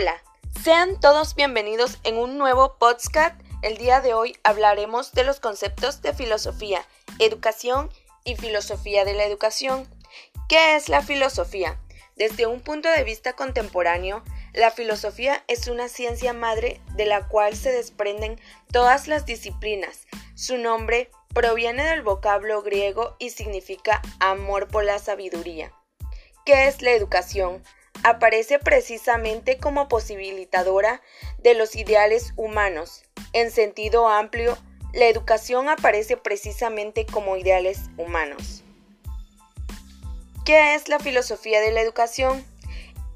Hola, sean todos bienvenidos en un nuevo podcast. El día de hoy hablaremos de los conceptos de filosofía, educación y filosofía de la educación. ¿Qué es la filosofía? Desde un punto de vista contemporáneo, la filosofía es una ciencia madre de la cual se desprenden todas las disciplinas. Su nombre proviene del vocablo griego y significa amor por la sabiduría. ¿Qué es la educación? Aparece precisamente como posibilitadora de los ideales humanos. En sentido amplio, la educación aparece precisamente como ideales humanos. ¿Qué es la filosofía de la educación?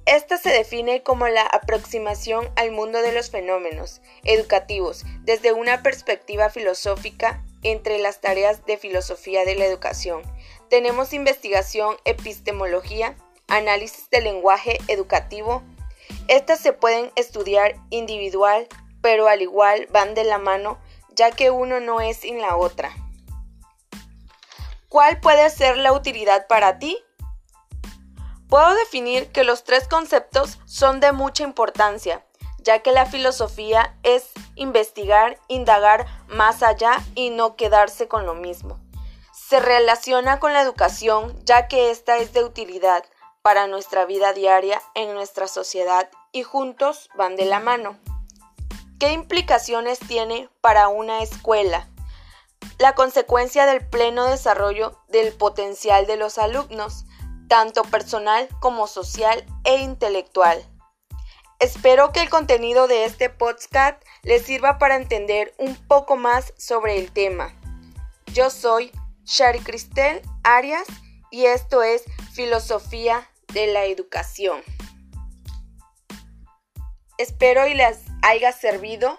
Esta se define como la aproximación al mundo de los fenómenos educativos desde una perspectiva filosófica entre las tareas de filosofía de la educación. Tenemos investigación, epistemología, análisis del lenguaje educativo. Estas se pueden estudiar individual, pero al igual van de la mano, ya que uno no es sin la otra. ¿Cuál puede ser la utilidad para ti? Puedo definir que los tres conceptos son de mucha importancia, ya que la filosofía es investigar, indagar más allá y no quedarse con lo mismo. Se relaciona con la educación, ya que esta es de utilidad, para nuestra vida diaria en nuestra sociedad y juntos van de la mano. ¿Qué implicaciones tiene para una escuela? La consecuencia del pleno desarrollo del potencial de los alumnos, tanto personal como social e intelectual. Espero que el contenido de este podcast les sirva para entender un poco más sobre el tema. Yo soy Shari Cristel Arias y esto es Filosofía de la educación. Espero y les haya servido